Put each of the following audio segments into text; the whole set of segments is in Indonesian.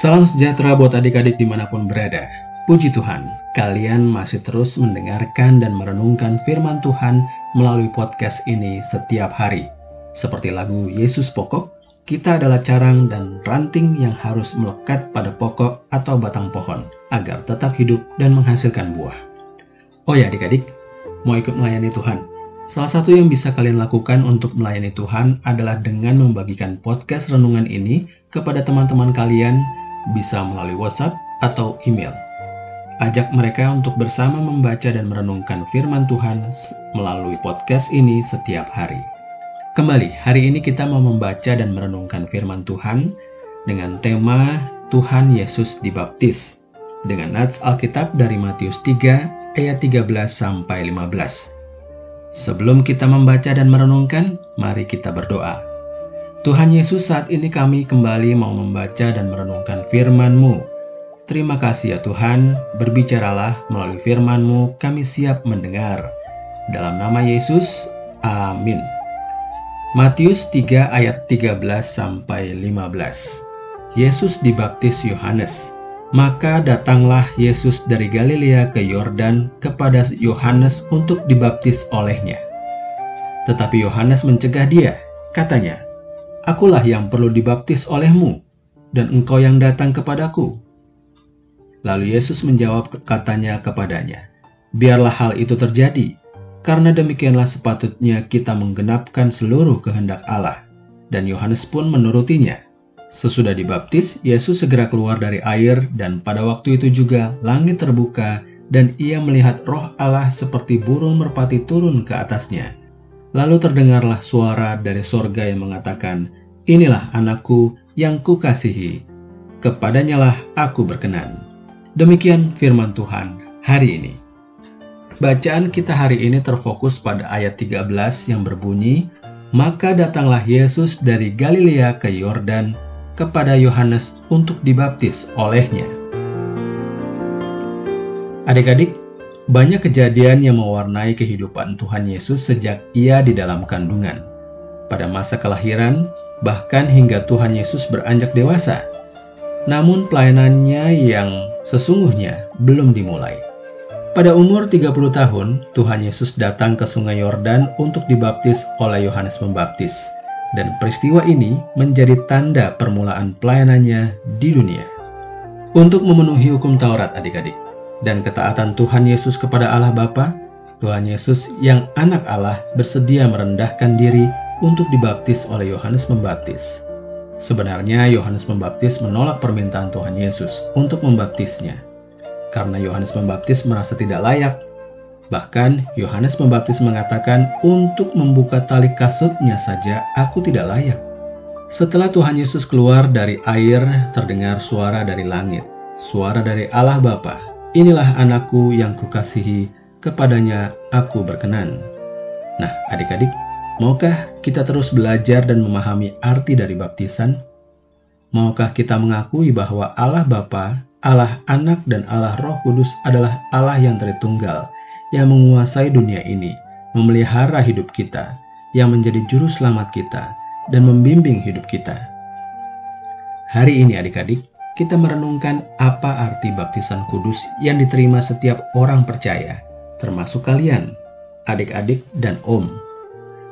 Salam sejahtera buat adik-adik di mana pun berada. Puji Tuhan, kalian masih terus mendengarkan dan merenungkan firman Tuhan melalui podcast ini setiap hari. Seperti lagu Yesus Pokok, kita adalah carang dan ranting yang harus melekat pada pokok atau batang pohon agar tetap hidup dan menghasilkan buah. Oh ya adik-adik, mau ikut melayani Tuhan? Salah satu yang bisa kalian lakukan untuk melayani Tuhan adalah dengan membagikan podcast renungan ini kepada teman-teman kalian, bisa melalui WhatsApp atau email. Ajak mereka untuk bersama membaca dan merenungkan firman Tuhan melalui podcast ini setiap hari. Kembali, hari ini kita mau membaca dan merenungkan firman Tuhan dengan tema Tuhan Yesus dibaptis dengan nats Alkitab dari Matius 3 ayat 13 sampai 15. Sebelum kita membaca dan merenungkan, mari kita berdoa. Tuhan Yesus, saat ini kami kembali mau membaca dan merenungkan firman-Mu. Terima kasih ya Tuhan, berbicaralah melalui firman-Mu, kami siap mendengar. Dalam nama Yesus, amin. Matius 3 ayat 13 sampai 15. Yesus dibaptis Yohanes. Maka datanglah Yesus dari Galilea ke Yordan kepada Yohanes untuk dibaptis olehnya. Tetapi Yohanes mencegah dia, katanya, Akulah yang perlu dibaptis olehmu, dan engkau yang datang kepadaku. Lalu Yesus menjawab katanya kepadanya, Biarlah hal itu terjadi, karena demikianlah sepatutnya kita menggenapkan seluruh kehendak Allah. Dan Yohanes pun menurutinya. Sesudah dibaptis, Yesus segera keluar dari air dan pada waktu itu juga langit terbuka dan ia melihat roh Allah seperti burung merpati turun ke atasnya. Lalu terdengarlah suara dari sorga yang mengatakan, Inilah anakku yang kukasihi, kepadanyalah aku berkenan. Demikian firman Tuhan hari ini. Bacaan kita hari ini terfokus pada ayat 13 yang berbunyi, Maka datanglah Yesus dari Galilea ke Yordan kepada Yohanes untuk dibaptis olehnya. Adik-adik, banyak kejadian yang mewarnai kehidupan Tuhan Yesus sejak ia di dalam kandungan. Pada masa kelahiran, bahkan hingga Tuhan Yesus beranjak dewasa. Namun pelayanannya yang sesungguhnya belum dimulai. Pada umur 30 tahun, Tuhan Yesus datang ke sungai Yordan untuk dibaptis oleh Yohanes Pembaptis dan peristiwa ini menjadi tanda permulaan pelayanannya di dunia. Untuk memenuhi hukum Taurat adik-adik, dan ketaatan Tuhan Yesus kepada Allah Bapa, Tuhan Yesus yang anak Allah bersedia merendahkan diri untuk dibaptis oleh Yohanes Pembaptis. Sebenarnya Yohanes Pembaptis menolak permintaan Tuhan Yesus untuk membaptisnya, karena Yohanes Pembaptis merasa tidak layak Bahkan Yohanes Pembaptis mengatakan, "Untuk membuka tali kasutnya saja aku tidak layak." Setelah Tuhan Yesus keluar dari air, terdengar suara dari langit, suara dari Allah Bapa. Inilah anakku yang kukasihi, kepadanya aku berkenan. Nah, adik-adik, maukah kita terus belajar dan memahami arti dari baptisan? Maukah kita mengakui bahwa Allah Bapa, Allah Anak, dan Allah Roh Kudus adalah Allah yang Tritunggal, yang menguasai dunia ini, memelihara hidup kita, yang menjadi juru selamat kita, dan membimbing hidup kita. Hari ini adik-adik, kita merenungkan apa arti baptisan kudus yang diterima setiap orang percaya, termasuk kalian, adik-adik, dan om.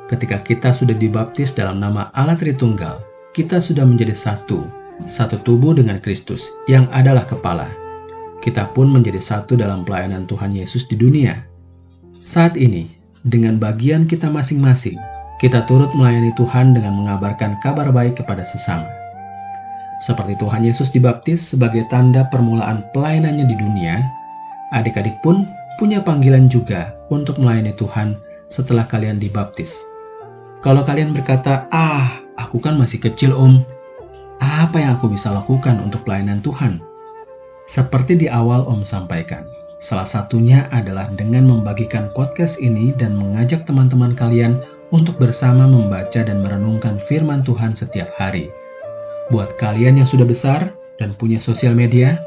Ketika kita sudah dibaptis dalam nama Allah Tritunggal, kita sudah menjadi satu, satu tubuh dengan Kristus yang adalah kepala. Kita pun menjadi satu dalam pelayanan Tuhan Yesus di dunia. Saat ini, dengan bagian kita masing-masing, kita turut melayani Tuhan dengan mengabarkan kabar baik kepada sesama. Seperti Tuhan Yesus dibaptis sebagai tanda permulaan pelayanannya di dunia, adik-adik pun punya panggilan juga untuk melayani Tuhan setelah kalian dibaptis. Kalau kalian berkata, "Ah, aku kan masih kecil, Om. Apa yang aku bisa lakukan untuk pelayanan Tuhan?" Seperti di awal Om sampaikan, Salah satunya adalah dengan membagikan podcast ini dan mengajak teman-teman kalian untuk bersama membaca dan merenungkan firman Tuhan setiap hari. Buat kalian yang sudah besar dan punya sosial media,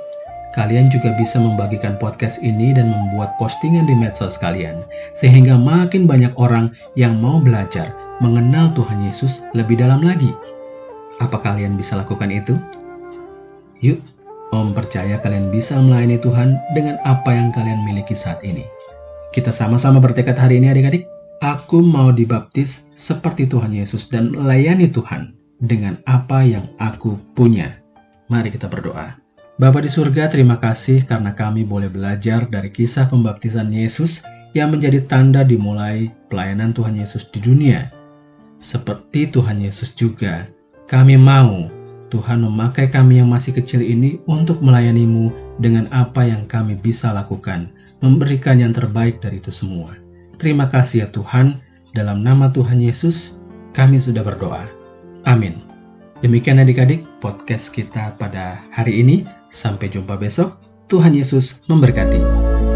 kalian juga bisa membagikan podcast ini dan membuat postingan di medsos kalian, sehingga makin banyak orang yang mau belajar mengenal Tuhan Yesus lebih dalam lagi. Apa kalian bisa lakukan itu? Yuk, Om percaya kalian bisa melayani Tuhan dengan apa yang kalian miliki saat ini. Kita sama-sama bertekad hari ini adik-adik. Aku mau dibaptis seperti Tuhan Yesus dan melayani Tuhan dengan apa yang aku punya. Mari kita berdoa. Bapa di surga, terima kasih karena kami boleh belajar dari kisah pembaptisan Yesus yang menjadi tanda dimulai pelayanan Tuhan Yesus di dunia. Seperti Tuhan Yesus juga, kami mau Tuhan memakai kami yang masih kecil ini untuk melayanimu dengan apa yang kami bisa lakukan, memberikan yang terbaik dari itu semua. Terima kasih ya Tuhan, dalam nama Tuhan Yesus, kami sudah berdoa. Amin. Demikian adik-adik podcast kita pada hari ini. Sampai jumpa besok. Tuhan Yesus memberkati.